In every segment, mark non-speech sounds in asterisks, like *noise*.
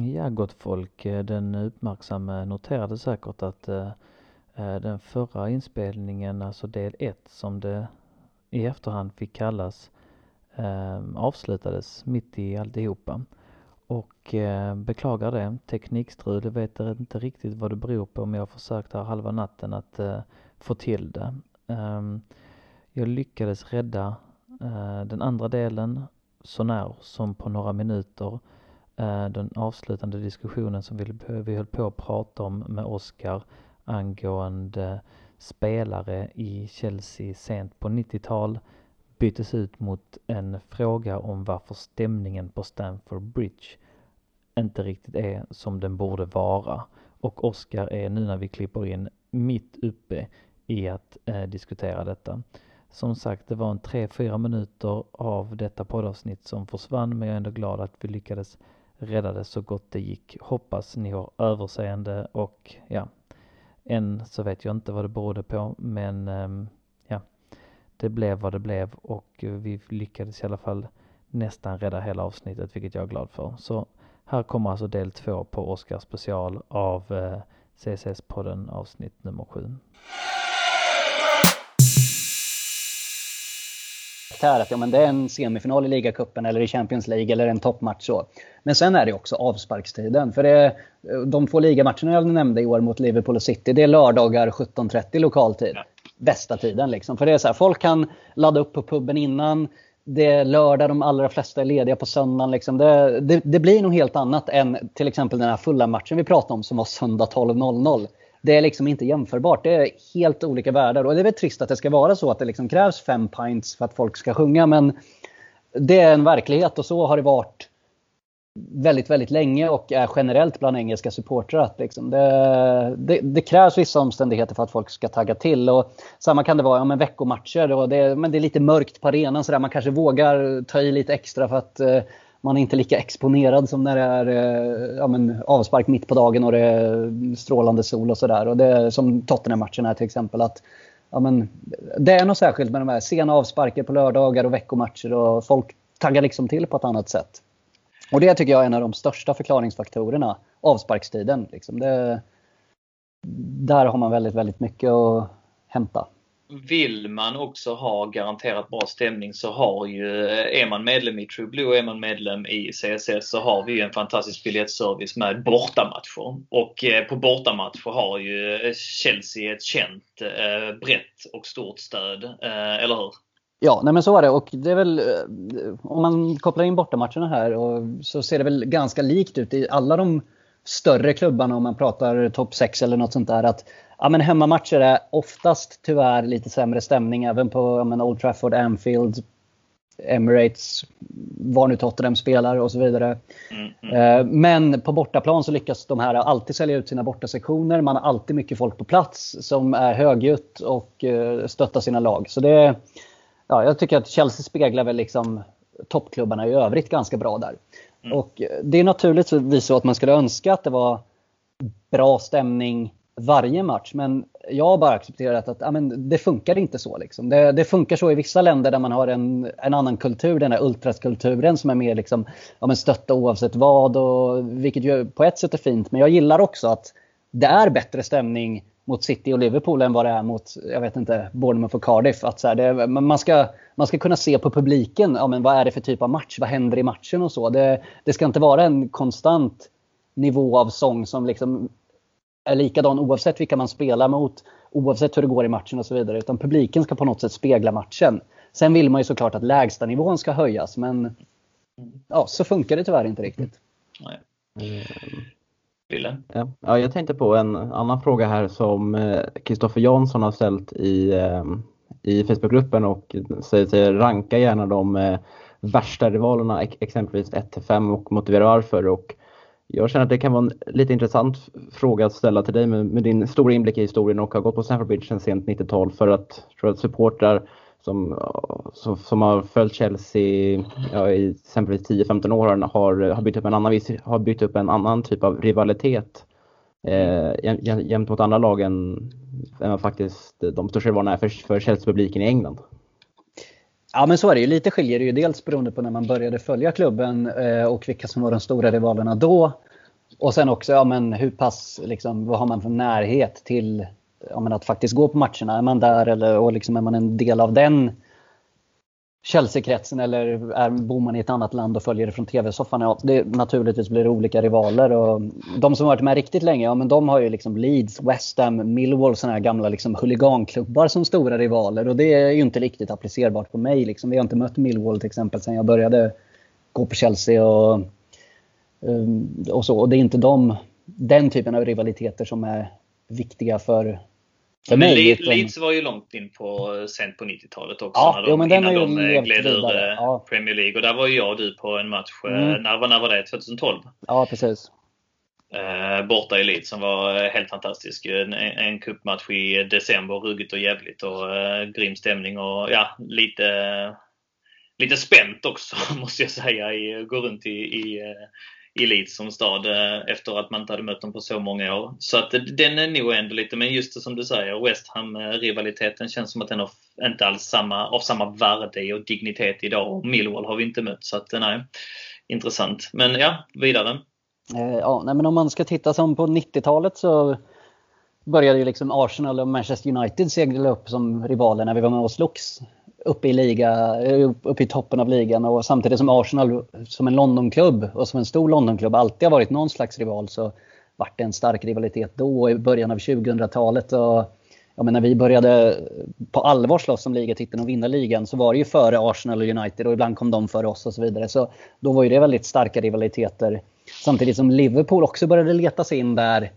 Ja, gott folk. Eh, den uppmärksamme noterade säkert att eh, eh, den förra inspelningen, alltså del 1 som det i efterhand fick kallas, ehm, avslutades mitt i alltihopa. Och beklagar det. Teknikstrul, jag vet inte riktigt vad det beror på men jag har försökt här halva natten att få till det. Ehm, jag lyckades rädda den andra delen så när som på några minuter Eh, den avslutande diskussionen som vi, vi höll på att prata om med Oskar angående spelare i Chelsea sent på 90-tal byttes ut mot en fråga om varför stämningen på Stamford Bridge inte riktigt är som den borde vara. Och Oskar är nu när vi klipper in mitt uppe i att eh, diskutera detta. Som sagt, det var en 3-4 minuter av detta poddavsnitt som försvann men jag är ändå glad att vi lyckades räddade så gott det gick. Hoppas ni har överseende och ja, än så vet jag inte vad det berodde på men ehm, ja, det blev vad det blev och vi lyckades i alla fall nästan rädda hela avsnittet vilket jag är glad för. Så här kommer alltså del två på Oscars special av eh, CCS podden avsnitt nummer sju. Att ja, men det är en semifinal i ligacupen eller i Champions League eller en toppmatch. Så. Men sen är det också avsparkstiden. För det, de två ligamatcherna jag nämnde i år mot Liverpool och City, det är lördagar 17.30 lokal tid. Ja. Bästa tiden liksom. För det är så här, folk kan ladda upp på puben innan. Det är lördag, de allra flesta är lediga på söndagen. Liksom. Det, det, det blir nog helt annat än till exempel den här fulla matchen vi pratade om som var söndag 12.00. Det är liksom inte jämförbart. Det är helt olika världar. Och det är väl trist att det ska vara så att det liksom krävs fem pints för att folk ska sjunga. Men det är en verklighet och så har det varit väldigt, väldigt länge och är generellt bland engelska supportrar. Liksom det, det, det, krävs vissa omständigheter för att folk ska tagga till. Och samma kan det vara ja, med veckomatcher. Och det, men det är lite mörkt på arenan. Så där. Man kanske vågar ta i lite extra för att eh, man är inte lika exponerad som när det är eh, ja, men, avspark mitt på dagen och det är strålande sol och sådär. Som Tottenham-matchen här till exempel. Att, ja, men, det är något särskilt med de här sena avsparker på lördagar och veckomatcher. Och folk taggar liksom till på ett annat sätt. Och det tycker jag är en av de största förklaringsfaktorerna. Avsparkstiden. Liksom. Det, där har man väldigt, väldigt mycket att hämta. Vill man också ha garanterat bra stämning så har ju, eh, är man medlem i True Blue och är man medlem i CSS så har vi ju en fantastisk biljettservice med bortamatcher. Och eh, på bortamatcher har ju eh, Chelsea ett känt, brett och stort stöd. Eller hur? Ja, nej men så är det. Och det är väl, om man kopplar in bortamatcherna här och så ser det väl ganska likt ut i alla de större klubbarna om man pratar topp 6 eller något sånt där. Att ja, men hemmamatcher är oftast tyvärr lite sämre stämning även på ja, men Old Trafford, Anfield, Emirates, var nu Tottenham spelar och så vidare. Mm, mm. Eh, men på bortaplan så lyckas de här alltid sälja ut sina bortasektioner. Man har alltid mycket folk på plats som är högljutt och eh, stöttar sina lag. Så det, ja, jag tycker att Chelsea speglar väl liksom toppklubbarna i övrigt ganska bra där. Mm. Och det är naturligtvis så att man skulle önska att det var bra stämning varje match. Men jag har bara accepterat att ja, men det funkar inte så. Liksom. Det, det, funkar så i vissa länder där man har en, en annan kultur, den här ultraskulturen som är mer liksom, ja, men stötta oavsett vad. Och, vilket ju på ett sätt är fint. Men jag gillar också att det är bättre stämning mot City och Liverpool än vad det är mot, jag vet inte, Bournemouth och Cardiff. Att så här, det, man, ska, man ska kunna se på publiken, ja, men vad är det för typ av match? Vad händer i matchen och så? Det, det ska inte vara en konstant nivå av sång som liksom är likadan oavsett vilka man spelar mot, oavsett hur det går i matchen och så vidare. Utan publiken ska på något sätt spegla matchen. Sen vill man ju såklart att lägstanivån ska höjas men ja, så funkar det tyvärr inte riktigt. Nej. Ville? Ja. ja, jag tänkte på en annan fråga här som Kristoffer eh, Jansson har ställt i, eh, i Facebookgruppen och säger sig ranka gärna de eh, värsta rivalerna, exempelvis 1-5 och motivera varför. Och jag känner att det kan vara en lite intressant fråga att ställa till dig med, med din stora inblick i historien och har gått på Stamford Bridge sedan sent 90-tal för att, tror att supportrar som, som, som, har följt Chelsea ja, i exempelvis 10-15 år har, har, byggt upp en annan, har byggt upp en annan typ av rivalitet eh, jämt mot andra lag än, än faktiskt de största rivalerna är för, för Chelsea-publiken i England. Ja men så är det ju. Lite skiljer det ju dels beroende på när man började följa klubben eh, och vilka som var de stora rivalerna då. Och sen också, ja men hur pass, liksom, vad har man för närhet till ja, men att faktiskt gå på matcherna? Är man där eller och liksom, är man en del av den Chelsea-kretsen eller är, bor man i ett annat land och följer det från TV-soffan? Ja, det, naturligtvis blir det olika rivaler. Och de som har varit med riktigt länge, ja men de har ju liksom Leeds, West Ham, Millwall, sådana här gamla liksom huliganklubbar som stora rivaler. Och det är ju inte riktigt applicerbart på mig. Liksom. Vi har inte mött Millwall till exempel sen jag började gå på Chelsea och, um, och så. Och det är inte de, den typen av rivaliteter som är viktiga för för men mig, Leeds var ju långt in på sent på 90-talet också. Ja, när de, jo, men den innan de eh, gled ur eh, ja. Premier League. Och där var ju jag och du på en match. Eh, mm. När, när var det? 2012? Ja, precis. Eh, borta i Leeds som var helt fantastisk. En, en cupmatch i december, ruggigt och jävligt och eh, grym stämning och ja, lite, lite spänt också *laughs* måste jag säga. I, gå runt i, i i Leeds som stad eh, efter att man inte hade mött dem på så många år. Så att eh, den är nog ändå lite, men just det som du säger, West Ham-rivaliteten känns som att den har inte alls samma, av samma värde och dignitet idag. Och Millwall har vi inte mött så att eh, nej, intressant. Men ja, vidare. Ja, nej, men om man ska titta som på 90-talet så började ju liksom Arsenal och Manchester United segla upp som rivaler när vi var med och slogs uppe i, liga, uppe i toppen av ligan. Och samtidigt som Arsenal som en Londonklubb och som en stor Londonklubb alltid har varit någon slags rival så vart det en stark rivalitet då i början av 2000-talet. Och, menar, vi började på allvar slåss om ligatiteln och vinna ligan så var det ju före Arsenal och United och ibland kom de före oss och så vidare. Så då var ju det väldigt starka rivaliteter. Samtidigt som Liverpool också började leta sig in där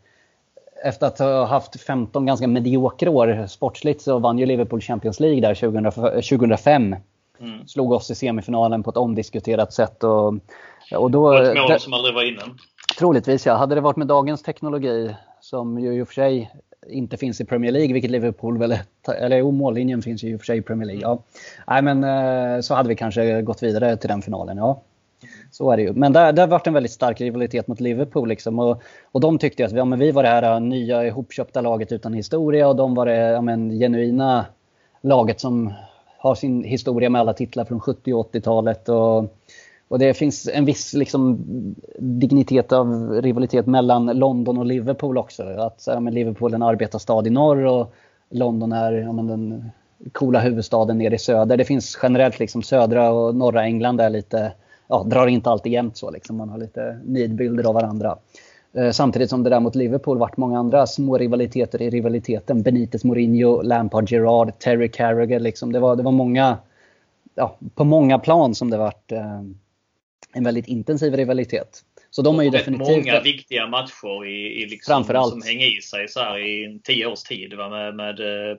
efter att ha haft 15 ganska mediokra år sportsligt så vann ju Liverpool Champions League där 2005. Mm. Slog oss i semifinalen på ett omdiskuterat sätt. Och, och då, ett mål som aldrig var innan. Troligtvis ja. Hade det varit med dagens teknologi som ju i och för sig inte finns i Premier League, vilket Liverpool väl Eller jo, mållinjen finns ju i och för sig i Premier League. Ja. Nej, men eh, så hade vi kanske gått vidare till den finalen. Ja. Så är det ju. Men där, där varit en väldigt stark rivalitet mot Liverpool. Liksom. Och, och de tyckte att ja, men vi var det här äh, nya ihopköpta laget utan historia och de var det ja, men, genuina laget som har sin historia med alla titlar från 70 och 80-talet. Och, och det finns en viss liksom, dignitet av rivalitet mellan London och Liverpool också. Att ja, men Liverpool är en arbetarstad i norr och London är ja, men den coola huvudstaden nere i söder. Det finns generellt liksom södra och norra England är lite ja, drar inte alltid jämnt så. Liksom. Man har lite nidbilder av varandra. Eh, samtidigt som det där mot Liverpool vart många andra små rivaliteter i rivaliteten. Benitez Mourinho, Lampard Gerard, Terry Carragher. Liksom. Det, var, det var många, ja, på många plan som det vart eh, en väldigt intensiv rivalitet. Så de är ju definitivt... många viktiga matcher i, i liksom, Framförallt. som hänger i sig så här i tio års tid. Va? Med, med uh,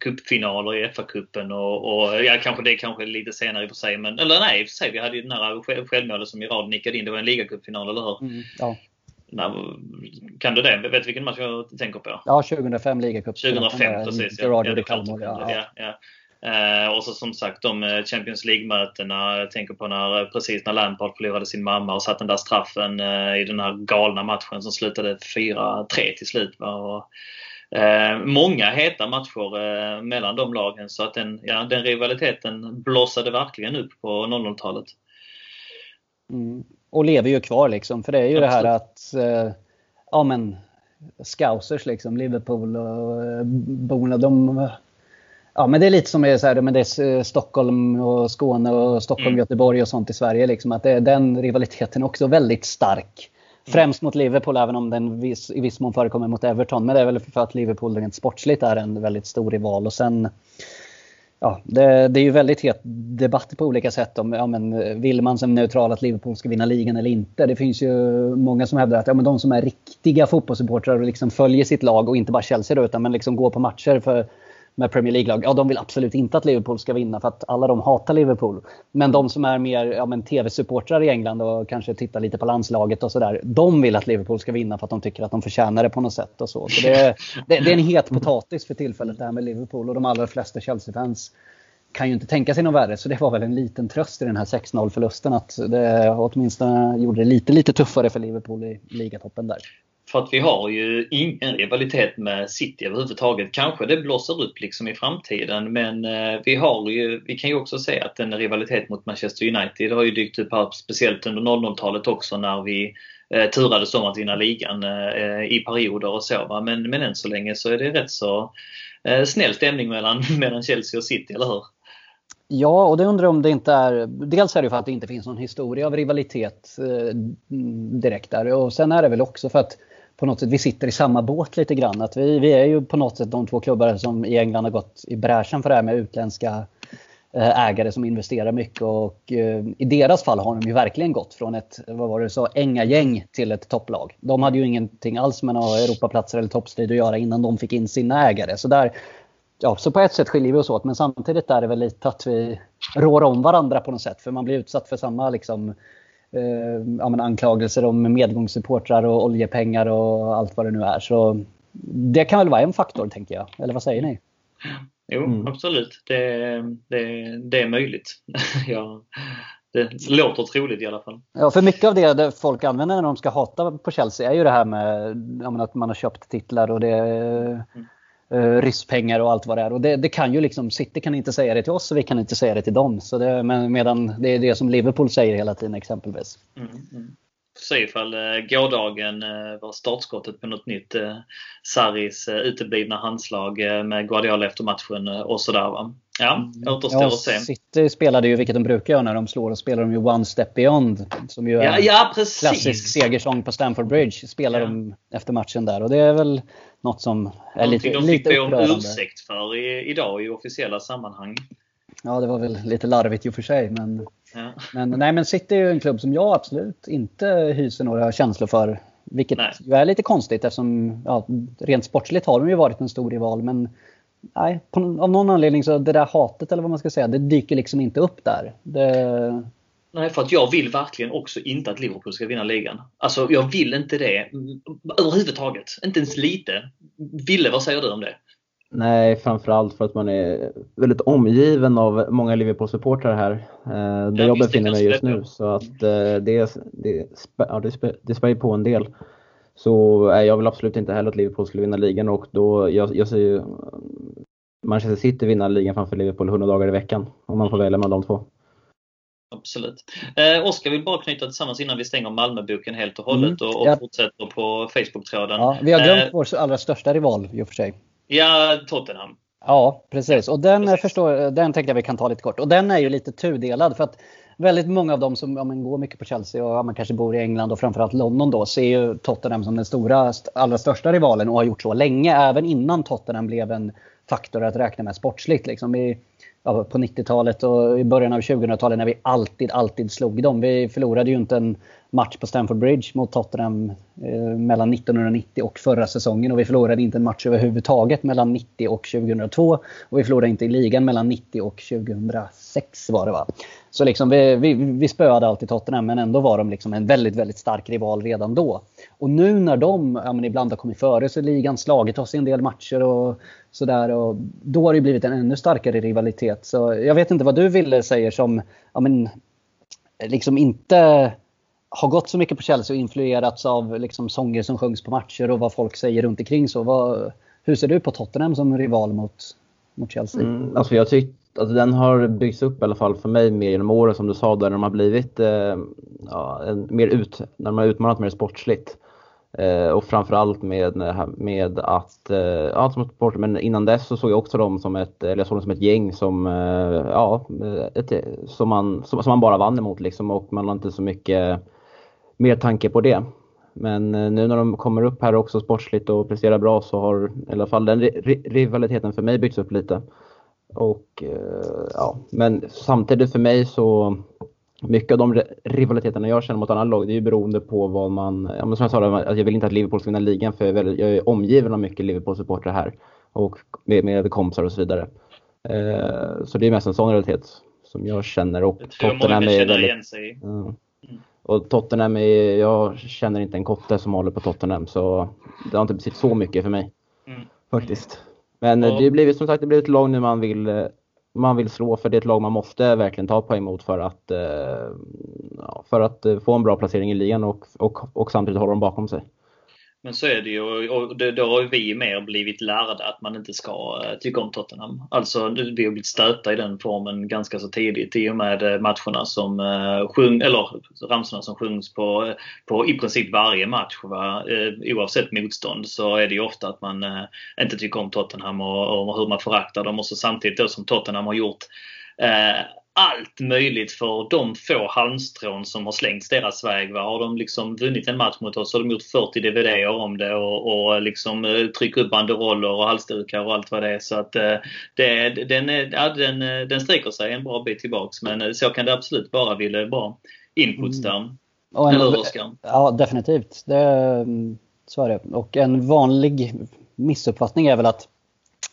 cupfinaler i FA-cupen och, och, ja, kanske det kanske lite senare i och för sig. Men, eller nej, i och för sig. Vi hade ju den här självmålet som Gerard nickade in. Det var en ligacupfinal, eller hur? Mm, ja. Nej, kan du det? Vet du vilken match jag tänker på? Ja, 2005 ligacup. 2005 precis. Gerard ja, ja, ja, ja. Eh, och så som sagt de eh, Champions League-mötena. Jag tänker på när, eh, precis när Lampard förlorade sin mamma och satte den där straffen eh, i den här galna matchen som slutade 4-3 till slut. Och, eh, många heta matcher eh, mellan de lagen så att den, ja, den rivaliteten blossade verkligen upp på 00-talet. Mm. Och lever ju kvar liksom. För det är ju Absolut. det här att ja men Scousers liksom, Liverpool och borna, de Ja, men det är lite som är så här, men det är eh, Stockholm och Skåne och Stockholm, mm. Göteborg och sånt i Sverige. Liksom, att det är den rivaliteten också väldigt stark. Mm. Främst mot Liverpool, även om den viss, i viss mån förekommer mot Everton. Men det är väl för att Liverpool rent sportsligt är en väldigt stor rival. Och sen, ja, det, det är ju väldigt het debatt på olika sätt om ja, men, vill man som neutral att Liverpool ska vinna ligan eller inte. Det finns ju många som hävdar att ja, men de som är riktiga fotbollssupportrar och liksom följer sitt lag och inte bara Chelsea då, utan men liksom går på matcher för med Premier League-lag, ja de vill absolut inte att Liverpool ska vinna för att alla de hatar Liverpool. Men de som är mer ja, TV-supportrar i England och kanske tittar lite på landslaget och sådär. De vill att Liverpool ska vinna för att de tycker att de förtjänar det på något sätt. Och så. så det, det, det är en het potatis för tillfället det här med Liverpool och de allra flesta Chelsea-fans kan ju inte tänka sig något värre. Så det var väl en liten tröst i den här 6-0 förlusten att det åtminstone gjorde det lite, lite tuffare för Liverpool i ligatoppen där. För att vi har ju ingen rivalitet med City överhuvudtaget. Kanske det blåser upp liksom i framtiden men eh, vi har ju, vi kan ju också se att en rivalitet mot Manchester United har ju dykt upp här speciellt under 00-talet också när vi eh, turades om att vinna ligan eh, i perioder och så. Va? Men, men än så länge så är det rätt så eh, snäll stämning mellan, *laughs* mellan Chelsea och City, eller hur? Ja, och det undrar om det inte är... Dels är det för att det inte finns någon historia av rivalitet eh, direkt där. Och sen är det väl också för att på något sätt vi sitter i samma båt lite grann. Att vi, vi är ju på något sätt de två klubbar som i England har gått i bräschen för det här med utländska eh, ägare som investerar mycket och eh, i deras fall har de ju verkligen gått från ett, vad var det så, gäng till ett topplag. De hade ju ingenting alls med några Europaplatser eller toppstrid att göra innan de fick in sina ägare. Så där ja, så på ett sätt skiljer vi oss åt men samtidigt är det väl lite att vi rår om varandra på något sätt. För man blir utsatt för samma liksom, eh, ja, men anklagelser om medgångssupportrar och oljepengar och allt vad det nu är. Så det kan väl vara en faktor tänker jag. Eller vad säger ni? Jo, mm. absolut. Det, det, det är möjligt. *laughs* ja, det låter troligt i alla fall. Ja, för mycket av det folk använder när de ska hata på Chelsea är ju det här med ja, att man har köpt titlar och det mm eh, och allt vad det är. Och det, det, kan ju liksom, City kan inte säga det till oss och vi kan inte säga det till dem. Så det, men, medan det är det som Liverpool säger hela tiden exempelvis. Mm, mm. Se ifall eh, gårdagen eh, var startskottet på något nytt. Eh, Sarris eh, uteblivna handslag eh, med Guardiola efter matchen eh, och sådär va. Ja, mm. återstår att se. City spelade ju, vilket de brukar göra när de slår, och spelar de ju One Step Beyond. Som ju är ja, ja, en klassisk segersång på Stamford Bridge. Spelar ja. de efter matchen där. Och det är väl något som är Någonting lite de fick be om ursäkt för i, idag i officiella sammanhang. Ja, det var väl lite larvigt i och för sig. Men, ja. men, nej, men City är ju en klubb som jag absolut inte hyser några känslor för. Vilket nej. ju är lite konstigt eftersom ja, rent sportsligt har de ju varit en stor rival. Men nej, på, av någon anledning så det där hatet eller vad man ska säga, det dyker liksom inte upp där. Det... Nej, för att jag vill verkligen också inte att Liverpool ska vinna ligan. Alltså, jag vill inte det överhuvudtaget. Inte ens lite. Ville, vad säger du om det? Nej, framförallt för att man är väldigt omgiven av många Liverpool-supportrar här. Eh, där jag befinner mig just nu. Så att eh, det, det, ja, det, spär, det spär på en del. Så eh, jag vill absolut inte heller att Liverpool skulle vinna ligan och då, jag, jag ser ju Manchester City vinna ligan framför Liverpool 100 dagar i veckan. Om man får välja mellan de två. Absolut. Eh, Oskar vill bara knyta tillsammans innan vi stänger Malmöboken helt och hållet mm, och, och ja. fortsätter på Facebook-tråden. Ja, vi har glömt eh, vår allra största rival i och för sig. Ja, Tottenham. Ja, precis. Och den, precis. Förstår, den tänkte jag vi kan ta lite kort. Och den är ju lite tudelad för att väldigt många av dem som ja, men, går mycket på Chelsea och ja, man kanske bor i England och framförallt London då ser ju Tottenham som den stora, allra största rivalen och har gjort så länge. Även innan Tottenham blev en faktor att räkna med sportsligt. Liksom. I, ja, på 90-talet och i början av 2000-talet när vi alltid, alltid slog dem. Vi förlorade ju inte en match på Stamford Bridge mot Tottenham eh, mellan 1990 och förra säsongen. Och vi förlorade inte en match överhuvudtaget mellan 90 och 2002. Och vi förlorade inte i ligan mellan 90 och 2006 var det va. Så liksom vi, vi, vi spöade alltid Tottenham men ändå var de liksom en väldigt, väldigt stark rival redan då. Och nu när de ja, men ibland har kommit före så ligan slagit oss i en del matcher och sådär. Och då har det blivit en ännu starkare rivalitet. Så jag vet inte vad du ville säger som ja, men, liksom inte har gått så mycket på Chelsea och influerats av liksom sånger som sjungs på matcher och vad folk säger runt omkring. Så vad, hur ser du på Tottenham som rival mot, mot Chelsea? Mm, alltså jag tycker alltså den har byggts upp i alla fall för mig mer genom åren som du sa där de har blivit eh, ja, mer ut, när de har utmanat mer sportsligt. Eh, och framförallt med, med att, eh, ja som sport, men innan dess så såg jag också dem som ett, eller jag såg dem som ett gäng som, eh, ja, ett, som, man, som, som, man bara vann emot liksom och man har inte så mycket mer tanke på det. Men eh, nu när de kommer upp här också sportsligt och presterar bra så har i alla fall den rivaliteten för mig byggts upp lite. Och eh, ja, men samtidigt för mig så mycket av de rivaliteterna jag känner mot andra lag det är ju beroende på vad man, ja, men som jag sa, jag vill inte att Liverpool ska vinna ligan för jag är, väldigt, jag är omgiven av mycket Liverpool-supportrar här och med, med kompisar och så vidare. Eh, så det är mest en sån realitet som jag känner och Tottenham är väldigt... Mm. Och Tottenham är, jag känner inte en kotte som håller på Tottenham så det har inte betytt så mycket för mig. Mm. Faktiskt. Men och... det har blivit som sagt det blir ett lag nu man vill man vill slå för det är ett lag man måste verkligen ta poäng mot för att, eh, för att få en bra placering i ligan och, och, och samtidigt hålla dem bakom sig. Men så är det ju och det, då har vi mer blivit lärda att man inte ska eh, tycka om Tottenham. Alltså vi har blivit stöta i den formen ganska så tidigt i och med eh, matcherna som eh, sjung, eller ramsorna som sjungs på, på i princip varje match. Va? Oavsett motstånd så är det ju ofta att man inte tycker om Tottenham och, och hur man föraktar dem och så samtidigt då som Tottenham har gjort allt möjligt för de få halmstrån som har slängts deras väg. Va? Har de liksom vunnit en match mot oss så har de gjort 40 DVD om det och, och liksom eh, tryckt upp banderoller och halsdukar och allt vad det är. Så att eh, det, den, ja, den, eh, den sträcker sig en bra bit tillbaks. Men så kan det absolut vara, Ville. Bra inputs där. Mm. Och en, Eller Ja, definitivt. Det, mm, så är det. Och en vanlig missuppfattning är väl att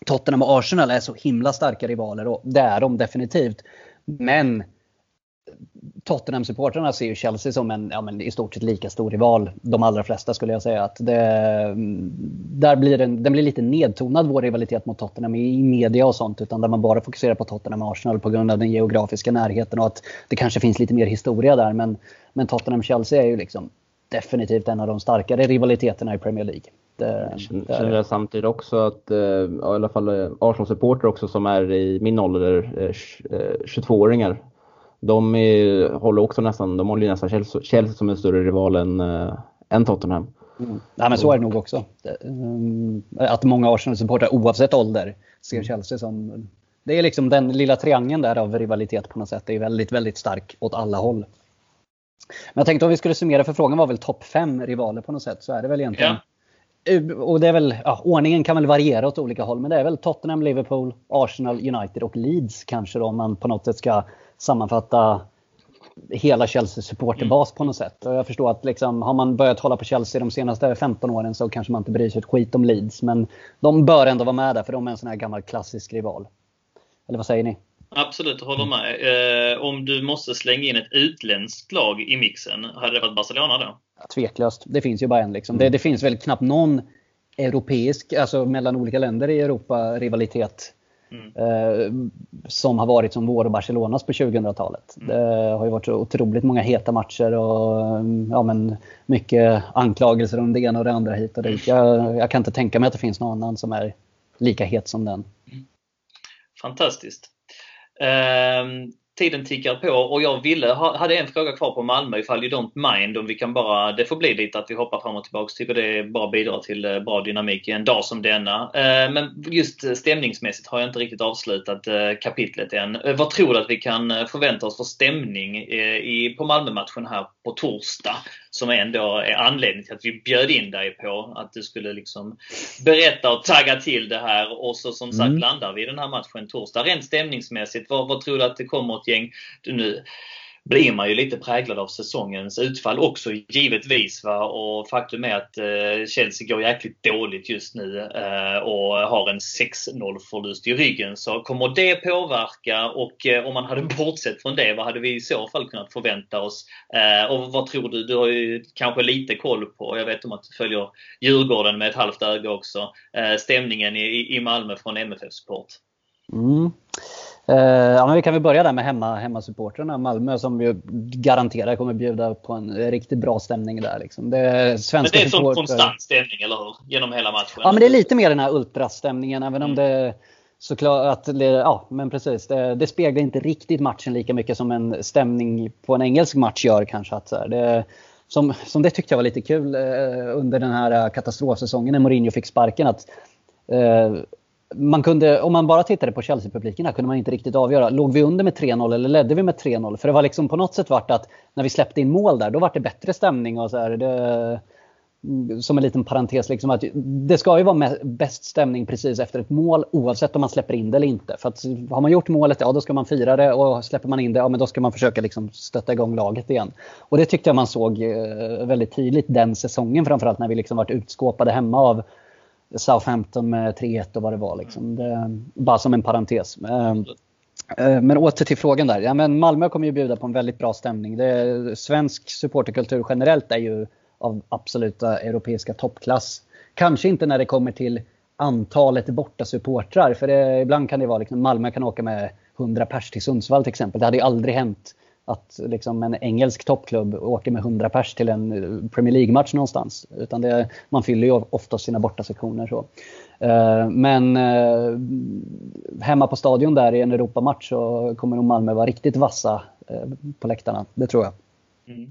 Tottenham och Arsenal är så himla starka rivaler och det är de definitivt. Men Tottenham-supportrarna ser ju Chelsea som en ja, men i stort sett lika stor rival. De allra flesta skulle jag säga. Att det, mm, där blir den, den blir lite nedtonad vår rivalitet mot Tottenham i media och sånt. Utan där man bara fokuserar på Tottenham och Arsenal på grund av den geografiska närheten och att det kanske finns lite mer historia där. Men, men Tottenham-Chelsea är ju liksom definitivt en av de starkare rivaliteterna i Premier League. Jag känner jag samtidigt också att, eh, i alla fall eh, Arsenal-supporter också som är i min ålder, 22-åringar. Eh, de är, håller också nästan, de håller nästan Chelsea, Chelsea som en större rival än, än Tottenham. Mm. Ja, men så är det nog också. Att många Arsenal-supportrar oavsett ålder ser mm. Chelsea som... Det är liksom den lilla triangeln där av rivalitet på något sätt. Det är väldigt, väldigt stark åt alla håll. Men jag tänkte om vi skulle summera, för frågan var väl topp fem rivaler på något sätt. Så är det väl egentligen. Ja. Eh, och det är väl, ja, ordningen kan väl variera åt olika håll, men det är väl Tottenham, Liverpool, Arsenal, United och Leeds kanske då om man på något sätt ska sammanfatta hela Chelseas supporterbas mm. på något sätt. Och jag förstår att liksom, har man börjat hålla på Chelsea de senaste 15 åren så kanske man inte bryr sig ett skit om Leeds. Men de bör ändå vara med där för de är en sån här gammal klassisk rival. Eller vad säger ni? Absolut, håller med. Eh, om du måste slänga in ett utländskt lag i mixen, hade det varit Barcelona då? Tveklöst. Det finns ju bara en. Liksom. Det, det, finns väl knappt någon europeisk, alltså mellan olika länder i Europa, rivalitet mm. eh, som har varit som vår och Barcelonas på 2000-talet. Mm. Det har ju varit otroligt många heta matcher och ja, men mycket anklagelser om det ena och det andra hit och dit. Jag, jag kan inte tänka mig att det finns någon annan som är lika het som den. Mm. Fantastiskt. Ehm, tiden tickar på och jag ville, hade en fråga kvar på Malmö ifall you don't mind om vi kan bara, det får bli lite att vi hoppar fram och tillbaka. Tycker det bara bidrar till eh, bra dynamik i en dag som denna. Ehm, men just eh, stämningsmässigt har jag inte riktigt avslutat eh, kapitlet än. Vad tror du att vi kan förvänta oss för stämning på Malmö-matchen här på torsdag? Som ändå är anledningen till att vi bjöd in dig på att du skulle liksom berätta och tagga till det här och så som sagt mm. landar vi i den här matchen torsdag. Rent stämningsmässigt, vad, vad tror du att det kommer ett gäng? Nu blir man ju lite präglad av säsongens utfall också givetvis. Va? Och faktum är att eh, Chelsea går jäkligt dåligt just nu eh, och har en 6-0 förlust i ryggen. Så kommer det påverka och eh, om man hade *laughs* bortsett från det, vad hade vi i så fall kunnat förvänta oss? Eh, och vad tror du? Du har ju kanske lite koll på, jag vet om att du följer Djurgården med ett halvt öga också, eh, stämningen i, i Malmö från MFF Support. Mm. Uh, ja, men vi kan väl börja där med hemma, hemmasupportrarna. Malmö som ju garanterat kommer bjuda på en riktigt bra stämning där. Liksom. Det är svenska men det är sån konstant stämning, eller hur? Genom hela matchen? Ja, men det är lite mer den här ultrastämningen. Även mm. om det såklart att, ja men precis. Det, det, speglar inte riktigt matchen lika mycket som en stämning på en engelsk match gör kanske. Att, så det, som, som det tyckte jag var lite kul eh, under den här katastrofsäsongen när Mourinho fick sparken. att eh, man kunde, om man bara tittade på Chelsea-publiken kunde man inte riktigt avgöra. Låg vi under med 3-0 eller ledde vi med 3-0? För det var liksom på något sätt vart att när vi släppte in mål där, då var det bättre stämning och så här. Det, mm, som en liten parentes, liksom att det ska ju vara bäst stämning precis efter ett mål oavsett om man släpper in det eller inte. För att har man gjort målet, ja då ska man fira det och släpper man in det, ja men då ska man försöka liksom stötta igång laget igen. Och det tyckte jag man såg eh, väldigt tydligt den säsongen framförallt när vi liksom varit utskåpade hemma av Southampton med 3-1 och vad det var. Liksom. Det, bara som en parentes. Ehm, eh, men åter till frågan där. Ja, men Malmö kommer ju bjuda på en väldigt bra stämning. Det, svensk supporterkultur generellt är ju av absoluta europeiska toppklass. Kanske inte när det kommer till antalet borta supportrar. För det, ibland kan det vara liksom Malmö kan åka med 100 pers till Sundsvall till exempel. Det hade ju aldrig hänt att liksom en engelsk toppklubb åker med 100 pers till en Premier League-match någonstans. Utan det, man fyller ju ofta sina bortasektioner. Så. Eh, men eh, hemma på stadion där i en Europamatch så kommer nog Malmö vara riktigt vassa eh, på läktarna. Det tror jag. Mm.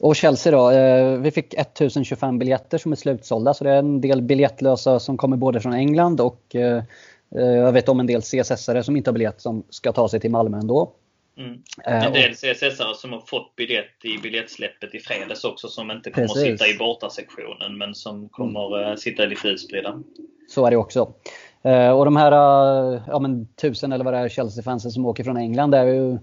Och Chelsea då. Vi fick 1025 biljetter som är slutsålda så det är en del biljettlösa som kommer både från England och jag vet om en del CSS-are som inte har biljett som ska ta sig till Malmö ändå. Mm. En del CSS-are som har fått biljett i biljettsläppet i fredags också som inte kommer Precis. att sitta i bortasektionen men som kommer mm. sitta lite utspridda. Så är det också. Eh, och de här ja, men, tusen eller vad det är Chelsea-fansen som åker från England är ju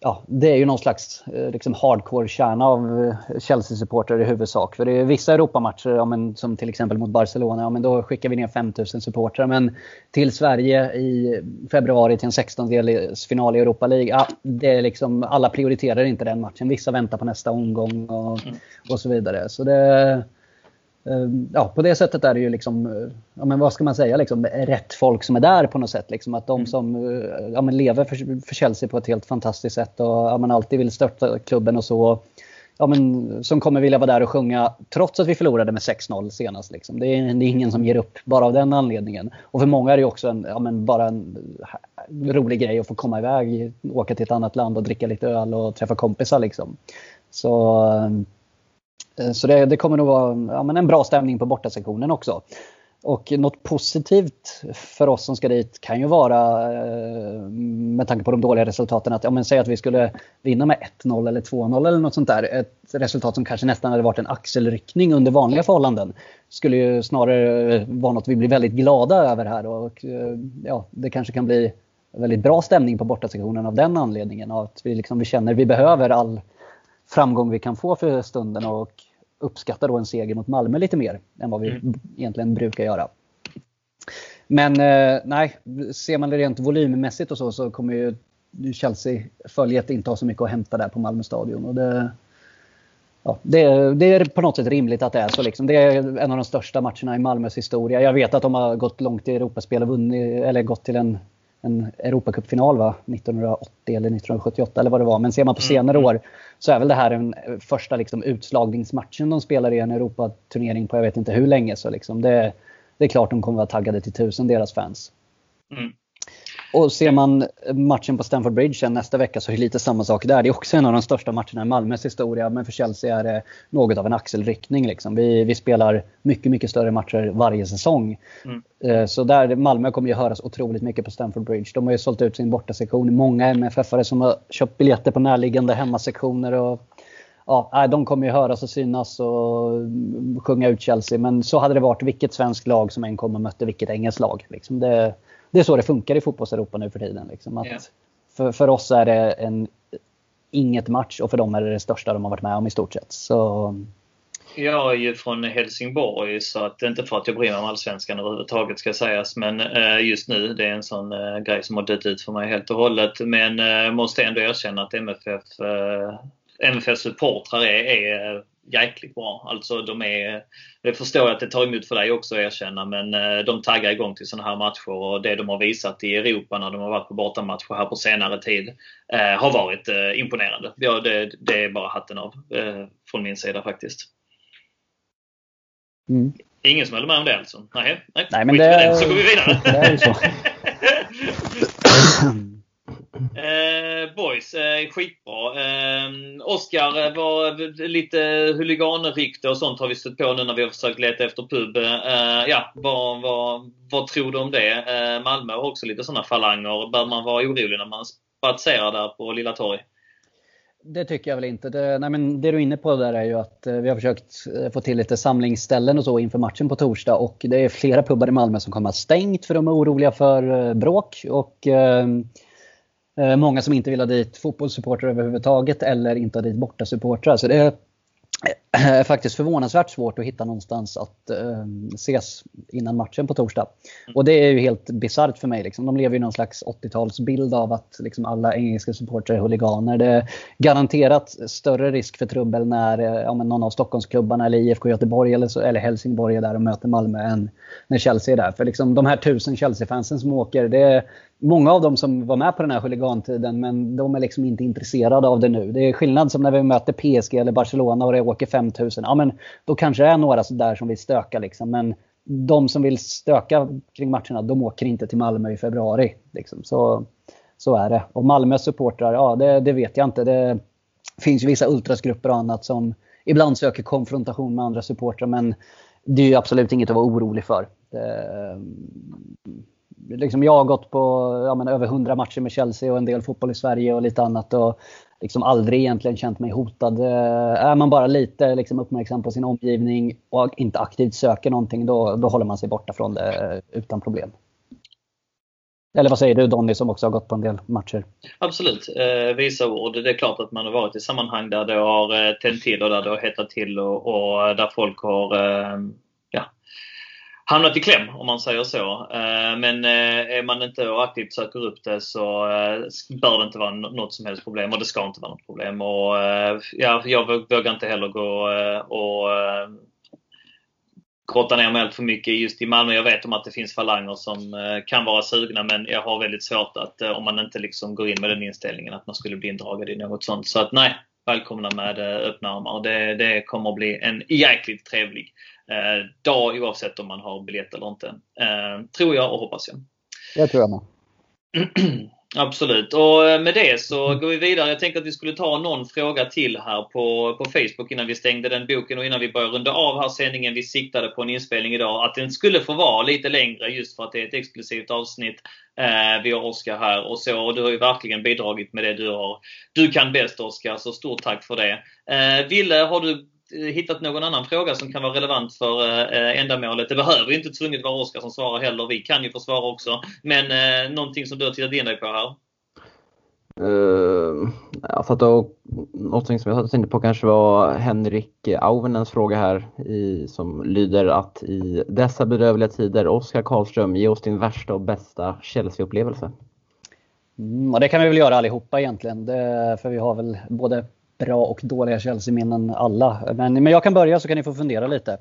ja, det är ju någon slags eh, liksom hardcore-kärna av eh, Chelsea-supportrar i huvudsak. För det är vissa Europamatcher, ja, men, som till exempel mot Barcelona, ja, men då skickar vi ner 5000 supportrar. Men till Sverige i februari till en 16-delsfinal i Europa League, ja, det är liksom, alla prioriterar inte den matchen. Vissa väntar på nästa omgång och, mm. och så vidare. Så det, ja, på det sättet är det ju liksom, eh, ja, men vad ska man säga, liksom, rätt folk som är där på något sätt. Liksom, att de mm. som eh, ja, men lever för, för Chelsea på ett helt fantastiskt sätt och ja, men alltid vill stötta klubben och så. Ja, men, som kommer vilja vara där och sjunga trots att vi förlorade med 6-0 senast. Liksom. Det, är, det, är, ingen som ger upp bara av den anledningen. Och för många är det också en, ja, men bara en rolig grej att få komma iväg, åka till ett annat land och dricka lite öl och träffa kompisar. Liksom. Så ehm, Eh, Eh, så det, det, kommer nog vara ja, men en bra stämning på bortasektionen också. Och något positivt för oss som ska dit kan ju vara, eh, med tanke på de dåliga resultaten, att ja, men säg att vi skulle vinna med 1-0 eller 2-0 eller något sånt där. Ett resultat som kanske nästan hade varit en axelryckning under vanliga förhållanden. Skulle ju snarare vara något vi blir väldigt glada över här. Och, eh, ja, det kanske kan bli väldigt bra stämning på bortasektionen av den anledningen. Att vi, liksom, vi känner att vi behöver all framgång vi kan få för stunden och uppskattar då en seger mot Malmö lite mer än vad vi mm. egentligen brukar göra. Men eh, nej, ser man det rent volymmässigt och så så kommer ju Chelsea-följet inte ha så mycket att hämta där på Malmö stadion. Och det, ja, det, det, är på något sätt rimligt att det är så. Liksom. Det är en av de största matcherna i Malmös historia. Jag vet att de har gått långt i Europaspel och vunnit, eller gått till en en Europacupfinal va? 1980 eller 1978 eller vad det var. Men ser man på mm, senare mm. år så är väl det här den första liksom, utslagningsmatchen de spelar i en Europaturnering på jag vet inte hur länge. Så liksom det, det är klart de kommer vara taggade till tusen, deras fans. Mm. Och ser man matchen på Stamford Bridge nästa vecka så är det lite samma sak där. Det är också en av de största matcherna i Malmös historia. Men för Chelsea är det något av en axelryckning. Liksom. Vi, vi spelar mycket, mycket större matcher varje säsong. Mm. Eh, så där, Malmö kommer ju höras otroligt mycket på Stamford Bridge. De har ju sålt ut sin bortasektion. Många MFF-are som har köpt biljetter på närliggande hemmasektioner. Och, ja, de kommer ju höras och synas och sjunga ut Chelsea. Men så hade det varit vilket svenskt lag som än kom och mötte vilket engelskt lag. Liksom det, det är så det funkar i fotbolls-Europa nu för tiden. Liksom. Att yeah. för, för oss är det en, inget match och för dem är det det största de har varit med om i stort sett. Så... Jag är ju från Helsingborg så att inte för att jag bryr mig om allsvenskan överhuvudtaget ska sägas men eh, just nu det är en sån eh, grej som har dött ut för mig helt och hållet. Men eh, måste ändå erkänna att MFF, MFF supportrar är, är jäkligt bra. Alltså de är, det förstår jag att det tar emot för dig också att erkänna men eh, de taggar igång till sådana här matcher och det de har visat i Europa när de har varit på bortamatcher här på senare tid eh, har varit eh, imponerande. Ja, det, det, är bara hatten av eh, från min sida faktiskt. Mm. Ingen som håller med om det alltså? Nej, nej, nej men det, det, så går vi vidare. Det är så. *laughs* Eh, boys, eh, skitbra. Ehm, eh, Oskar, var lite huliganrykte och sånt har vi stött på nu när vi har försökt leta efter pub. Eh, ja, vad, vad, vad tror du om det? Eh, Malmö har också lite sådana falanger. Bör man vara orolig när man spatserar där på Lilla Torg? Det tycker jag väl inte. Det, nej men det du är inne på där är ju att eh, vi har försökt eh, få till lite samlingsställen och så inför matchen på torsdag och det är flera pubbar i Malmö som kommer att ha stängt för de är oroliga för eh, bråk. Och, Eh, många som inte vill ha dit fotbollssupportrar överhuvudtaget eller inte ha dit bortasupportrar. Så det är faktiskt förvånansvärt svårt att hitta någonstans att eh, ses innan matchen på torsdag. Och det är ju helt bisarrt för mig. Liksom. De lever i någon slags 80-talsbild av att liksom, alla engelska supportrar är huliganer. Det är garanterat större risk för trubbel när eh, ja, någon av Stockholmsklubbarna eller IFK Göteborg eller, så, eller Helsingborg är där och möter Malmö än när Chelsea är där. För liksom, de här tusen Chelsea-fansen som åker, det är, många av dem som var med på den här huligantiden, men de är liksom inte intresserade av det nu. Det är skillnad som när vi möter PSG eller Barcelona och det åker 5000. Ja, men då kanske det är några där som vill stöka liksom. Men de som vill stöka kring matcherna, de åker inte till Malmö i februari. Liksom. Så, så är det. Och Malmös supportrar, ja det, det vet jag inte. Det finns ju vissa ultrasgrupper och annat som ibland söker konfrontation med andra supportrar men det är ju absolut inget att vara orolig för. Det, liksom jag har gått på ja, men över 100 matcher med Chelsea och en del fotboll i Sverige och lite annat. Och liksom aldrig egentligen känt mig hotad. Eh, är man bara lite liksom uppmärksam på sin omgivning och inte aktivt söker någonting, då, då håller man sig borta från det eh, utan problem. Eller vad säger du Donny som också har gått på en del matcher? Absolut, eh, visa ord. Det är klart att man har varit i sammanhang där det har eh, tänt till och där det har hettat till och, och där folk har eh, hamnat i kläm om man säger så. Eh, men eh, är man inte och aktivt söker upp det så eh, bör det inte vara något som helst problem och det ska inte vara något problem. Och, ja, jag vågar inte heller gå och grotta ner mig allt för mycket just i Malmö. Jag vet om att det finns falanger som kan vara sugna men jag har väldigt svårt att, om man inte liksom går in med den inställningen, att man skulle bli indragad i något sånt. Så att nej, välkomna med öppna armar. Det, det kommer att bli en jäkligt trevlig dag oavsett om man har biljett eller inte. Eh, tror jag och hoppas jag. Det tror jag med. *clears throat* Absolut. Och eh, med det så går vi vidare. Jag tänkte att vi skulle ta någon fråga till här på, på Facebook innan vi stängde den boken och innan vi börjar runda av här sändningen. Vi siktade på en inspelning idag. Att den skulle få vara lite längre just för att det är ett exklusivt avsnitt. Eh, vi har Oskar här och så. Och du har ju verkligen bidragit med det du har. Du kan bäst Oskar, så stort tack för det. Eh, Ville, har du hittat någon annan fråga som kan vara relevant för eh, ändamålet. Det behöver inte tvunget vara Oskar som svarar heller. Vi kan ju få svara också. Men eh, någonting som du har tittat in dig på här? Uh, jag satt och, någonting som jag tänkte på kanske var Henrik Auvenens fråga här i, som lyder att i dessa bedrövliga tider, Oskar Karlström, ge oss din värsta och bästa Chelsea-upplevelse. Mm, och det kan vi väl göra allihopa egentligen. Det, för vi har väl både bra och dåliga Chelsea-minnen alla. Men, men jag kan börja så kan ni få fundera lite.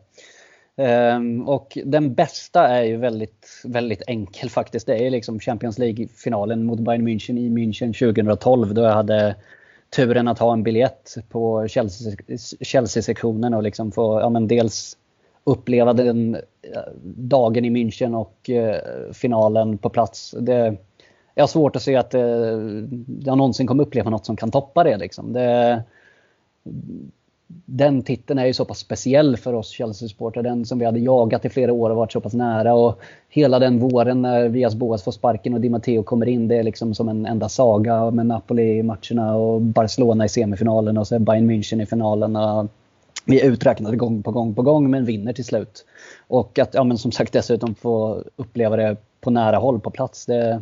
Um, och den bästa är ju väldigt, väldigt enkel faktiskt. Det är liksom Champions League-finalen mot Bayern München i München 2012 då jag hade turen att ha en biljett på Chelsea-sektionen och liksom få ja, men dels uppleva den eh, dagen i München och uh, finalen på plats. Det, jag har svårt att se att eh, jag någonsin kommer uppleva något som kan toppa det. Liksom. det den titeln är ju så pass speciell för oss Chelsea-supportrar. Den som vi hade jagat i flera år och varit så pass nära. Och hela den våren när Vias Boas får sparken och Di Matteo kommer in. Det är liksom som en enda saga med Napoli i matcherna och Barcelona i semifinalen och så Bayern München i finalen. Vi är uträknade gång på gång på gång men vinner till slut. Och att ja, men som sagt dessutom få uppleva det på nära håll på plats. Det,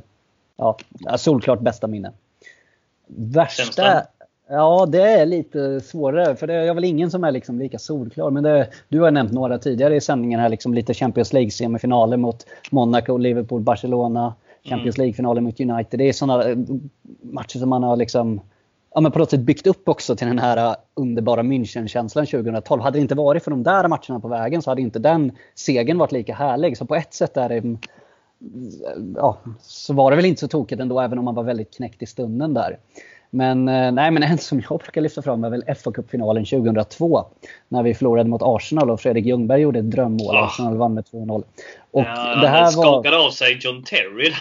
ja, solklart bästa minne. Värsta... Ja, det är lite svårare. För det är väl ingen som är liksom lika solklar. Men det, du har nämnt några tidigare i sändningen här. Liksom lite Champions League-semifinaler mot Monaco, Liverpool, Barcelona. Champions mm. League-finaler mot United. Det är sådana eh, matcher som man har liksom ja, men på något sätt byggt upp också till den här eh, underbara München-känslan 2012. Hade det inte varit för de där matcherna på vägen så hade inte den segern varit lika härlig. Så på ett sätt är det ja, så var det väl inte så tokigt ändå, även om man var väldigt knäckt i stunden där. Men, eh, nej, men en som jag brukar lyfta fram är väl fa Cup-finalen 2002. När vi förlorade mot Arsenal och Fredrik Ljungberg gjorde ett drömmål. Oh. Arsenal vann med 2-0. Och ja, det här skakade var... av sig John Terry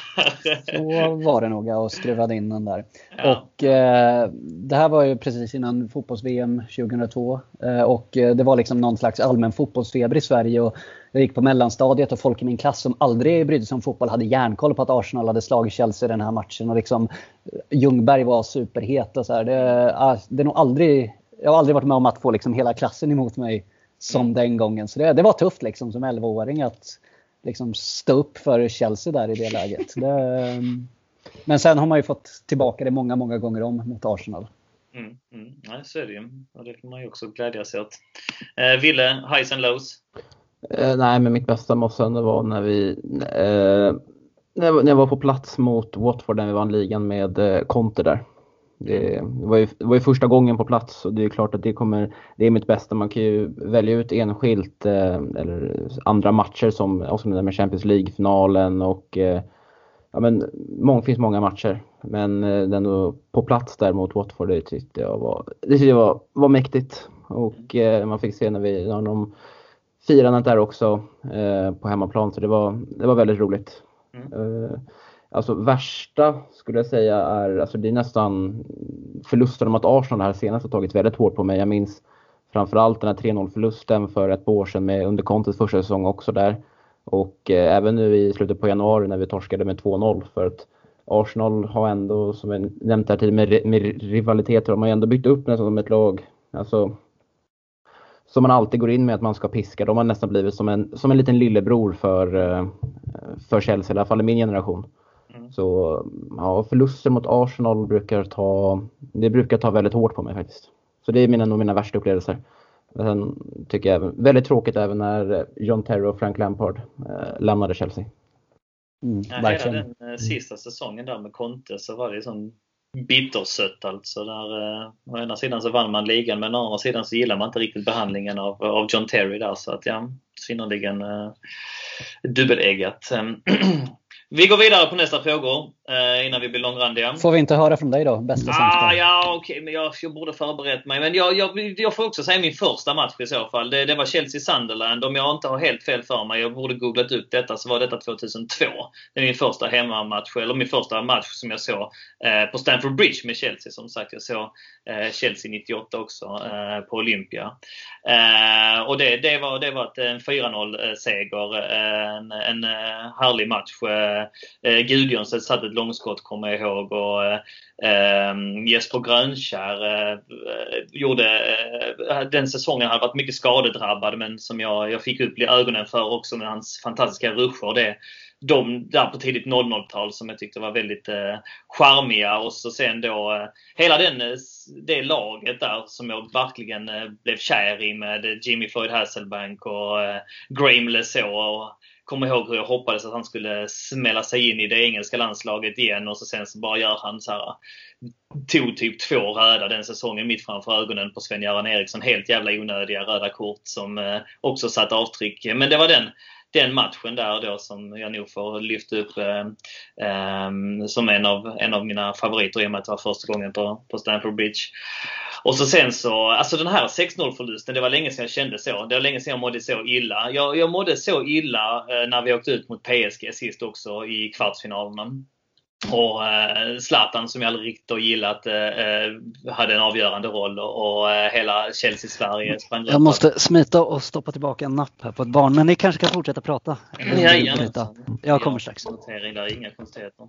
Så var det nog, och skruvade in den där. Ja. Och eh, Det här var ju precis innan fotbolls-VM 2002. Eh, och eh, det var liksom någon slags allmän fotbollsfeber i Sverige. Och jag gick på mellanstadiet och folk i min klass som aldrig brydde sig om fotboll hade järnkoll på att Arsenal hade slagit Chelsea i den här matchen. Och liksom, Ljungberg var superhet. Och så här. Det, det är nog aldrig, jag har aldrig varit med om att få liksom hela klassen emot mig som mm. den gången. Så det, det var tufft liksom, som 11-åring att liksom, stå upp för Chelsea där i det läget. Det, men sen har man ju fått tillbaka det många, många gånger om mot Arsenal. Mm, mm. Nej, så är det ju. Och det får man ju också glädja sig åt. Eh, Ville, highs and lows? Eh, nej, men mitt bästa måste ändå vara när vi eh, när, jag, när jag var på plats mot Watford när vi vann ligan med eh, Conte där. Det var, ju, det var ju första gången på plats och det är klart att det kommer, det är mitt bästa. Man kan ju välja ut enskilt eh, eller andra matcher som, också med Champions League-finalen och eh, ja, men, mång, finns många matcher. Men den på plats där mot Watford det tyckte jag var, det tyckte jag var, var mäktigt. Och eh, man fick se när vi, när de firandet där också eh, på hemmaplan. Så det var, det var väldigt roligt. Mm. Alltså värsta skulle jag säga är, alltså det är nästan förlusten om att Arsenal det här senaste tagit väldigt hårt på mig. Jag minns framförallt den här 3-0 förlusten för ett par år sedan med under Contes första säsong också där. Och eh, även nu i slutet på januari när vi torskade med 2-0 för att Arsenal har ändå, som jag nämnt här tidigare, med, med rivaliteter, de har ändå byggt upp nästan som ett lag. Alltså, som man alltid går in med att man ska piska. De har nästan blivit som en, som en liten lillebror för, eh, för Chelsea, i alla fall i min generation. Mm. Så ja, förluster mot Arsenal brukar ta, det brukar ta väldigt hårt på mig faktiskt. Så det är mina, nog mina värsta upplevelser. Sen tycker jag väldigt tråkigt även när John Terry och Frank Lampard eh, lämnade Chelsea. Mm, hela den eh, sista säsongen där med Conte så var det som bittersött alltså. Där, eh, å ena sidan så vann man ligan men å andra sidan så gillar man inte riktigt behandlingen av, av John Terry där så att ja, synnerligen eh, dubbeleggat. *clears throat* Vi går vidare på nästa frågor eh, innan vi blir långrandiga. Får vi inte höra från dig då? Bästa ah, Ja, okej, okay, men jag, jag borde förberett mig. Men jag, jag, jag får också säga min första match i så fall. Det, det var Chelsea-Sunderland. Om jag inte har helt fel för mig, jag borde googlat ut detta, så var detta 2002. Det är min första hemmamatch, eller min första match som jag såg eh, på Stamford Bridge med Chelsea. Som sagt, jag såg eh, Chelsea 98 också eh, på Olympia. Eh, och det, det, var, det var en 4-0 seger. En, en härlig match. Eh, Gudjohnsen satt ett långskott kommer jag ihåg och eh, eh Jesper Grönkär eh, gjorde, eh, den säsongen hade varit mycket skadedrabbad men som jag, jag fick upp ögonen för också med hans fantastiska ruscher. Det, de där på tidigt 00-tal som jag tyckte var väldigt eh, charmiga och så sen då eh, hela den, eh, det laget där som jag verkligen eh, blev kär i med eh, Jimmy Floyd Hasselbank och eh, Graham Lesaux kommer ihåg hur jag hoppades att han skulle smälla sig in i det engelska landslaget igen och så sen så bara gör han så här tog typ två röda den säsongen mitt framför ögonen på Sven-Göran Eriksson. Helt jävla onödiga röda kort som eh, också satt avtryck. Men det var den den matchen där då som jag nog får lyfta upp eh, eh, som en av, en av mina favoriter i och med att det var första gången på, på Stamford Bridge. Och så sen så, alltså den här 6-0 förlusten, det var länge sedan jag kände så. Det var länge sedan jag mådde så illa. Jag, jag mådde så illa eh, när vi åkte ut mot PSG sist också i kvartsfinalerna. Och eh, Zlatan som jag aldrig riktigt har gillat eh, eh, hade en avgörande roll och, och eh, hela Chelsea-Sverige sprang Jag måste smita och stoppa tillbaka en napp här på ett barn men ni kanske kan fortsätta prata. Jajamensan. Jag kommer strax. Där, inga konstigheter.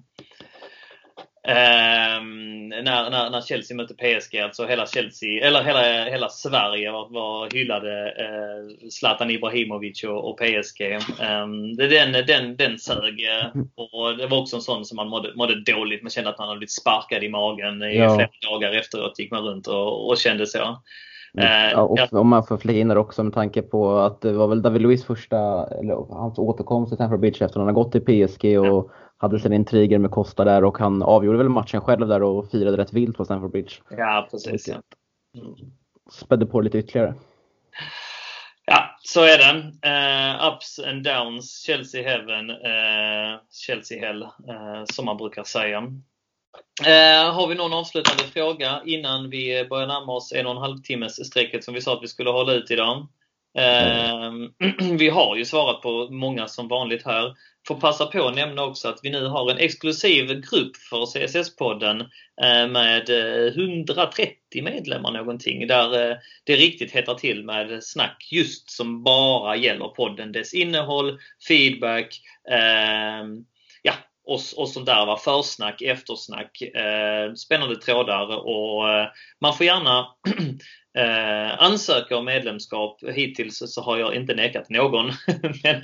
Um, när, när, när, Chelsea mötte PSG, alltså hela Chelsea, eller hela, hela Sverige var, var hyllade uh, Zlatan Ibrahimovic och, och PSG. Um, ehm, den, den, den sög. Uh, och det var också en sån som man mådde, mådde dåligt. Man kände att man hade blivit sparkad i magen i ja. flera dagar efteråt. Gick man runt och, och kände så. Uh, ja, och ja. om man får flika in där också med tanke på att det var väl David Luiz första, eller hans återkomst till Stamford Bridge efter att han har gått till PSG och ja hade sina intriger med Costa där och han avgjorde väl matchen själv där och firade rätt vilt på Stamford Bridge. Ja, precis. Ja. Spädde på lite ytterligare. Ja, så är det. Uh, ups and downs, Chelsea heaven, uh, Chelsea hell, uh, som man brukar säga. Har vi någon avslutande fråga innan vi börjar närma oss en och en halv timmes strecket som vi sa att vi skulle hålla ut idag? Ehm, *clears throat* vi har ju svarat på många som vanligt här. Får passa på att nämna också att vi nu har en exklusiv grupp för CSS-podden eh, med eh, 130 medlemmar någonting där eh, det riktigt hettar till med snack just som bara gäller podden, dess innehåll, feedback, ehm, och, och sånt där. Va? Försnack, eftersnack, eh, spännande trådar och eh, man får gärna *clears throat* eh, ansöka om medlemskap. Hittills så har jag inte nekat någon. *laughs* Men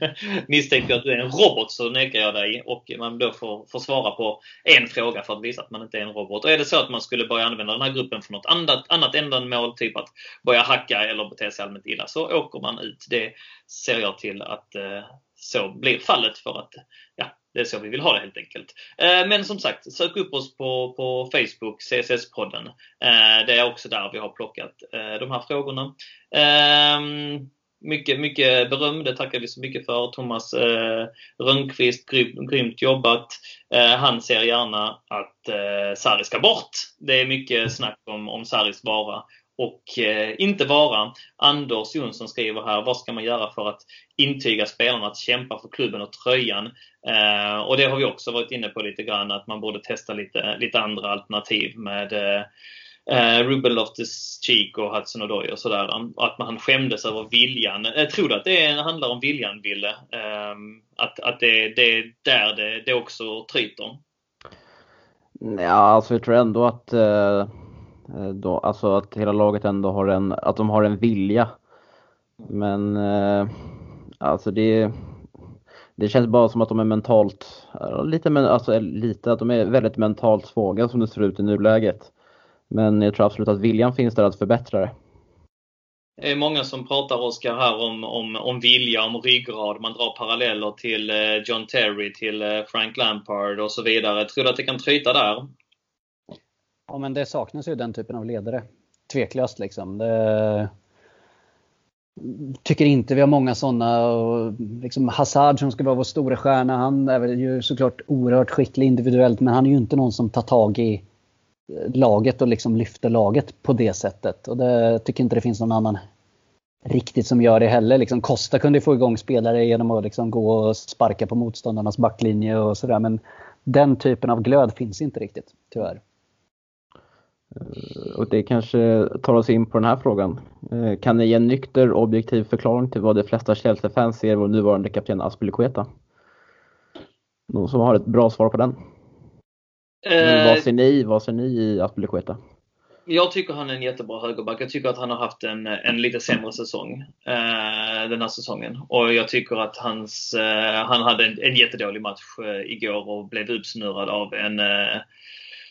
misstänker att du är en robot så nekar jag dig och man då får, får svara på en fråga för att visa att man inte är en robot. Och är det så att man skulle börja använda den här gruppen för något annat, annat ändamål, typ att börja hacka eller bete sig allmänt illa, så åker man ut. Det ser jag till att eh, så blir fallet för att ja, det är så vi vill ha det helt enkelt. Eh, men som sagt, sök upp oss på, på Facebook, CSS-podden. Eh, det är också där vi har plockat eh, de här frågorna. Ehm, mycket, mycket beröm. Det tackar vi så mycket för. Thomas eh, Rönnqvist, grym, grymt jobbat. Eh, han ser gärna att eh, Sarri ska bort. Det är mycket snack om, om Sarris vara och eh, inte vara. Anders Jonsson skriver här, vad ska man göra för att intyga spelarna att kämpa för klubben och tröjan? Eh, och det har vi också varit inne på lite grann, att man borde testa lite, lite andra alternativ med eh, eh, Ruben Loftus-Cheek och Hudson Odoi och sådär. Att man skämdes över viljan. Jag tror du att det handlar om viljan, Ville? Eh, att att det, det är där det, det också tryter? Ja, alltså jag tror ändå att eh, Eh, då, alltså att hela laget ändå har en, att de har en vilja. Men eh, alltså det, det känns bara som att de är mentalt, eh, lite, alltså eh, lite, att de är väldigt mentalt svaga som det ser ut i nuläget. Men jag tror absolut att viljan finns där att förbättra det. Det är många som pratar, Oskar, här om, om, om vilja, om ryggrad. Man drar paralleller till John Terry, till Frank Lampard och så vidare. Tror du att det kan tryta där? Ja, men det saknas ju den typen av ledare. Tveklöst liksom. Det... Tycker inte vi har många sådana. Liksom Hazard som ska vara vår stora stjärna, han är väl ju såklart oerhört skicklig individuellt men han är ju inte någon som tar tag i eh, laget och liksom lyfter laget på det sättet. Och det tycker inte det finns någon annan riktigt som gör det heller. Liksom Costa kunde få igång spelare genom att liksom gå och sparka på motståndarnas backlinje och sådär. Men den typen av glöd finns inte riktigt, tyvärr. Eh, och det kanske tar oss in på den här frågan. Eh, kan ni ge en nykter objektiv förklaring till vad de flesta Chelsea-fans ser vår nuvarande kapten Aspilicueta? Någon som har ett bra svar på den? Eh, vad, ser ni, vad ser ni i Aspilicueta? Jag tycker han är en jättebra högerback. Jag tycker att han har haft en, en lite sämre säsong eh, den här säsongen. Och jag tycker att hans, eh, han hade en, en jättedålig match eh, igår och blev uppsnurrad av en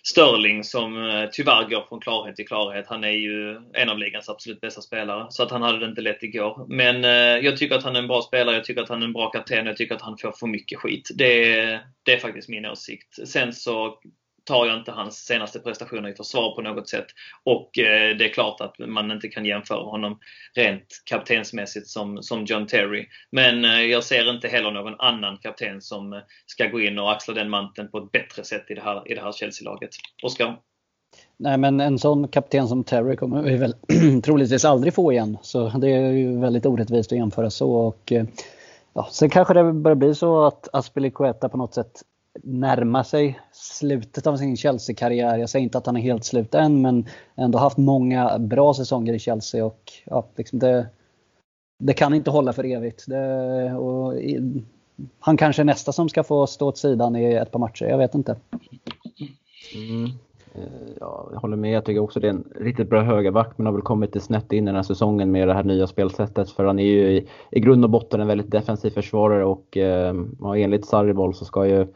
Sterling som eh, tyvärr går från klarhet till klarhet. Han är ju en av ligans absolut bästa spelare. Så att han hade det inte lätt igår. Men eh, jag tycker att han är en bra spelare. Jag tycker att han är en bra kapten. Jag tycker att han får för mycket skit. Det, det är faktiskt min åsikt. Sen så tar jag inte hans senaste prestationer i försvar på något sätt. Och eh, det är klart att man inte kan jämföra honom rent kaptensmässigt som, som John Terry. Men eh, jag ser inte heller någon annan kapten som eh, ska gå in och axla den manteln på ett bättre sätt i det här, i det här Chelsea-laget. Oskar? Nej men en sån kapten som Terry kommer vi väl *clears throat* troligtvis aldrig få igen. Så det är ju väldigt orättvist att jämföra så. Och, eh, ja, sen kanske det börjar bli så att Aspelikueta på något sätt närma sig slutet av sin Chelsea-karriär. Jag säger inte att han är helt slut än, men ändå haft många bra säsonger i Chelsea och ja, liksom det, det kan inte hålla för evigt. Det, och, han kanske är nästa som ska få stå åt sidan i ett par matcher, jag vet inte. Mm. Ja, jag håller med, jag tycker också det är en riktigt bra högerback men har väl kommit lite snett in i den här säsongen med det här nya spelsättet för han är ju i, i grund och botten en väldigt defensiv försvarare och eh, enligt Sarriboll så ska ju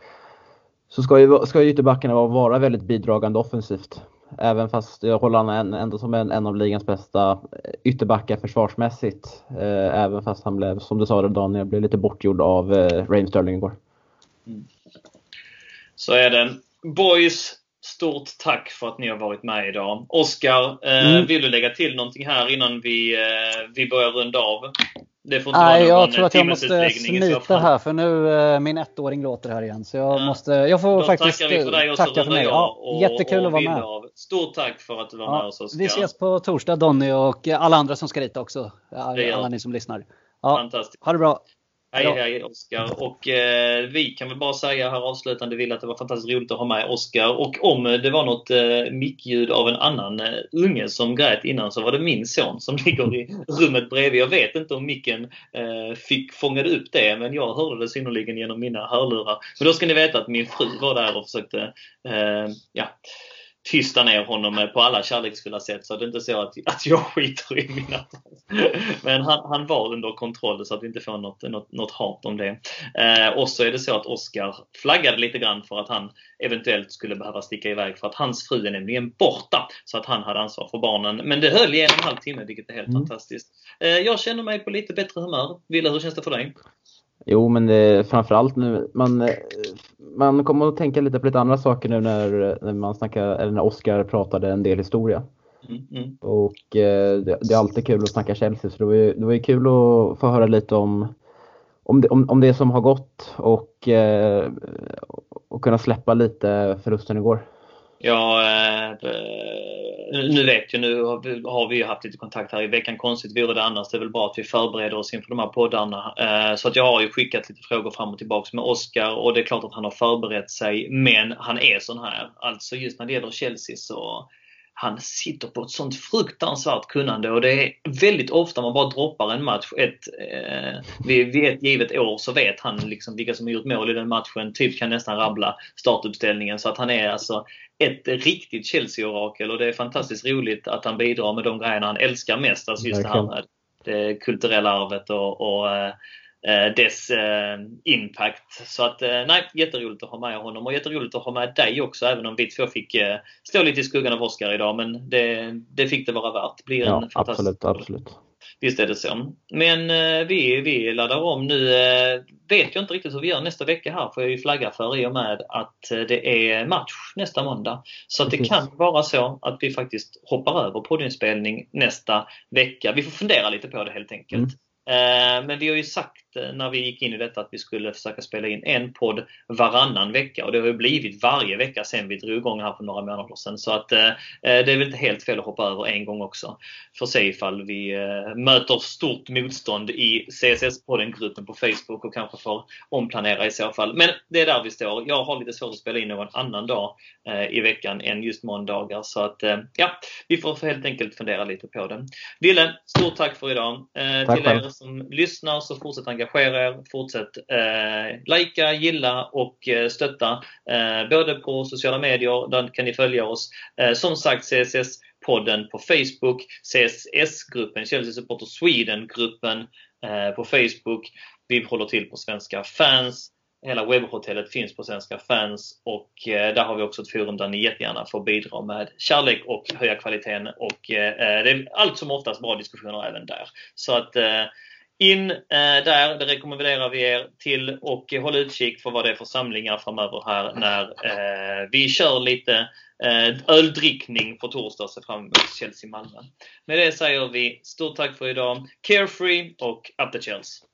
så ska ju, ska ju ytterbackarna vara väldigt bidragande offensivt. Även fast jag håller honom ändå som en, en av ligans bästa eh, ytterbackar försvarsmässigt. Eh, även fast han blev, som du sa Daniel, blev lite bortgjord av eh, Raheem Sterling igår. Mm. Så är det. Boys, stort tack för att ni har varit med idag. Oskar, eh, mm. vill du lägga till någonting här innan vi, eh, vi börjar runda av? Det får inte Nej, jag tror att jag måste smita här för nu uh, min ettåring låter här igen. Så jag ja. måste, jag får Då faktiskt tackar vi för dig och tacka för mig. Ja, och, jättekul och, att vara med. Av. Stort tack för att du var ja, med oss Oskar. Vi ses på torsdag Donny och alla andra som ska dit också. Alla ni som lyssnar. Ja, Fantastiskt. Ha det bra. Hej hej Oskar. Och eh, vi kan väl bara säga här avslutande vill att det var fantastiskt roligt att ha med Oskar. Och om det var något eh, mickljud av en annan eh, unge som grät innan så var det min son som *laughs* ligger i rummet bredvid. Jag vet inte om micken eh, fick fångade upp det men jag hörde det synnerligen genom mina hörlurar. Men då ska ni veta att min fru var där och försökte eh, ja, tysta ner honom på alla kärleksfulla sätt. Så det är inte så att, att jag *laughs* skiter i mina Men han, han var under kontroll så att vi inte får något, något, något hat om det. Eh, och så är det så att Oskar flaggade lite grann för att han eventuellt skulle behöva sticka iväg för att hans fru är nämligen borta. Så att han hade ansvar för barnen. Men det höll i en och en halv timme vilket är helt mm. fantastiskt. Eh, jag känner mig på lite bättre humör. Wille, hur känns det för dig? Jo, men det, framförallt nu, man, man kommer att tänka lite på lite andra saker nu när, när man snackar, eller när Oskar pratade en del historia. Mm, mm. Och eh, det, det, är alltid kul att snacka Chelsea så det var ju, det var ju kul att få höra lite om, om, det, om, om det som har gått och, eh, och kunna släppa lite förlusten igår. Ja, eh, Eh, nu vet jag, nu har vi ju haft lite kontakt här i veckan. Konstigt vore det annars. Det är väl bra att vi förbereder oss inför de här poddarna. Eh, så att jag har ju skickat lite frågor fram och tillbaks med Oskar och det är klart att han har förberett sig. Men han är sån här. Alltså just när det gäller Chelsea så han sitter på ett sånt fruktansvärt kunnande och det är väldigt ofta man bara droppar en match. Ett, eh, vid, vid ett givet år så vet han liksom vilka som har gjort mål i den matchen. Typ kan nästan rabbla startuppställningen. Så att han är alltså ett riktigt Chelsea-orakel och det är fantastiskt roligt att han bidrar med de grejerna han älskar mest. Alltså just det här med det kulturella arvet och, och eh, dess eh, impact. Så att eh, nej, jätteroligt att ha med honom och jätteroligt att ha med dig också även om vi två fick stå lite i skuggan av Oscar idag. Men det, det fick det vara värt. Det blir ja, en absolut, absolut. Visst är det så. Men vi, vi laddar om nu. Vet jag inte riktigt hur vi gör nästa vecka här får jag ju flagga för i och med att det är match nästa måndag. Så att det kan vara så att vi faktiskt hoppar över poddinspelning nästa vecka. Vi får fundera lite på det helt enkelt. Mm. Eh, men vi har ju sagt eh, när vi gick in i detta att vi skulle försöka spela in en podd varannan vecka och det har ju blivit varje vecka sen vi drog igång här för några månader sedan. Så att eh, det är väl inte helt fel att hoppa över en gång också. För se ifall vi möter stort motstånd i CSS-podden-gruppen på Facebook och kanske får omplanera i så fall. Men det är där vi står. Jag har lite svårt att spela in någon annan dag i veckan än just måndagar. Så att ja, vi får helt enkelt fundera lite på det. Ville, stort tack för idag. Tack till er som lyssnar så fortsätt engagera Engagera er. Fortsätt eh, likea, gilla och eh, stötta. Eh, både på sociala medier, där kan ni följa oss. Eh, som sagt CSS-podden på Facebook, CSS-gruppen, Chelsea Supporter Sweden-gruppen eh, på Facebook. Vi håller till på Svenska fans. Hela webbhotellet finns på Svenska fans och eh, där har vi också ett forum där ni jättegärna får bidra med kärlek och höja kvaliteten. Och eh, eh det är allt som oftast bra diskussioner även där. Så att eh, in eh, där, det rekommenderar vi er till och håll utkik för vad det är för samlingar framöver här när eh, vi kör lite eh, öldrickning på torsdag ser fram emot Chelsea-Malmö. Med det säger vi stort tack för idag. Carefree och up the Chelsea!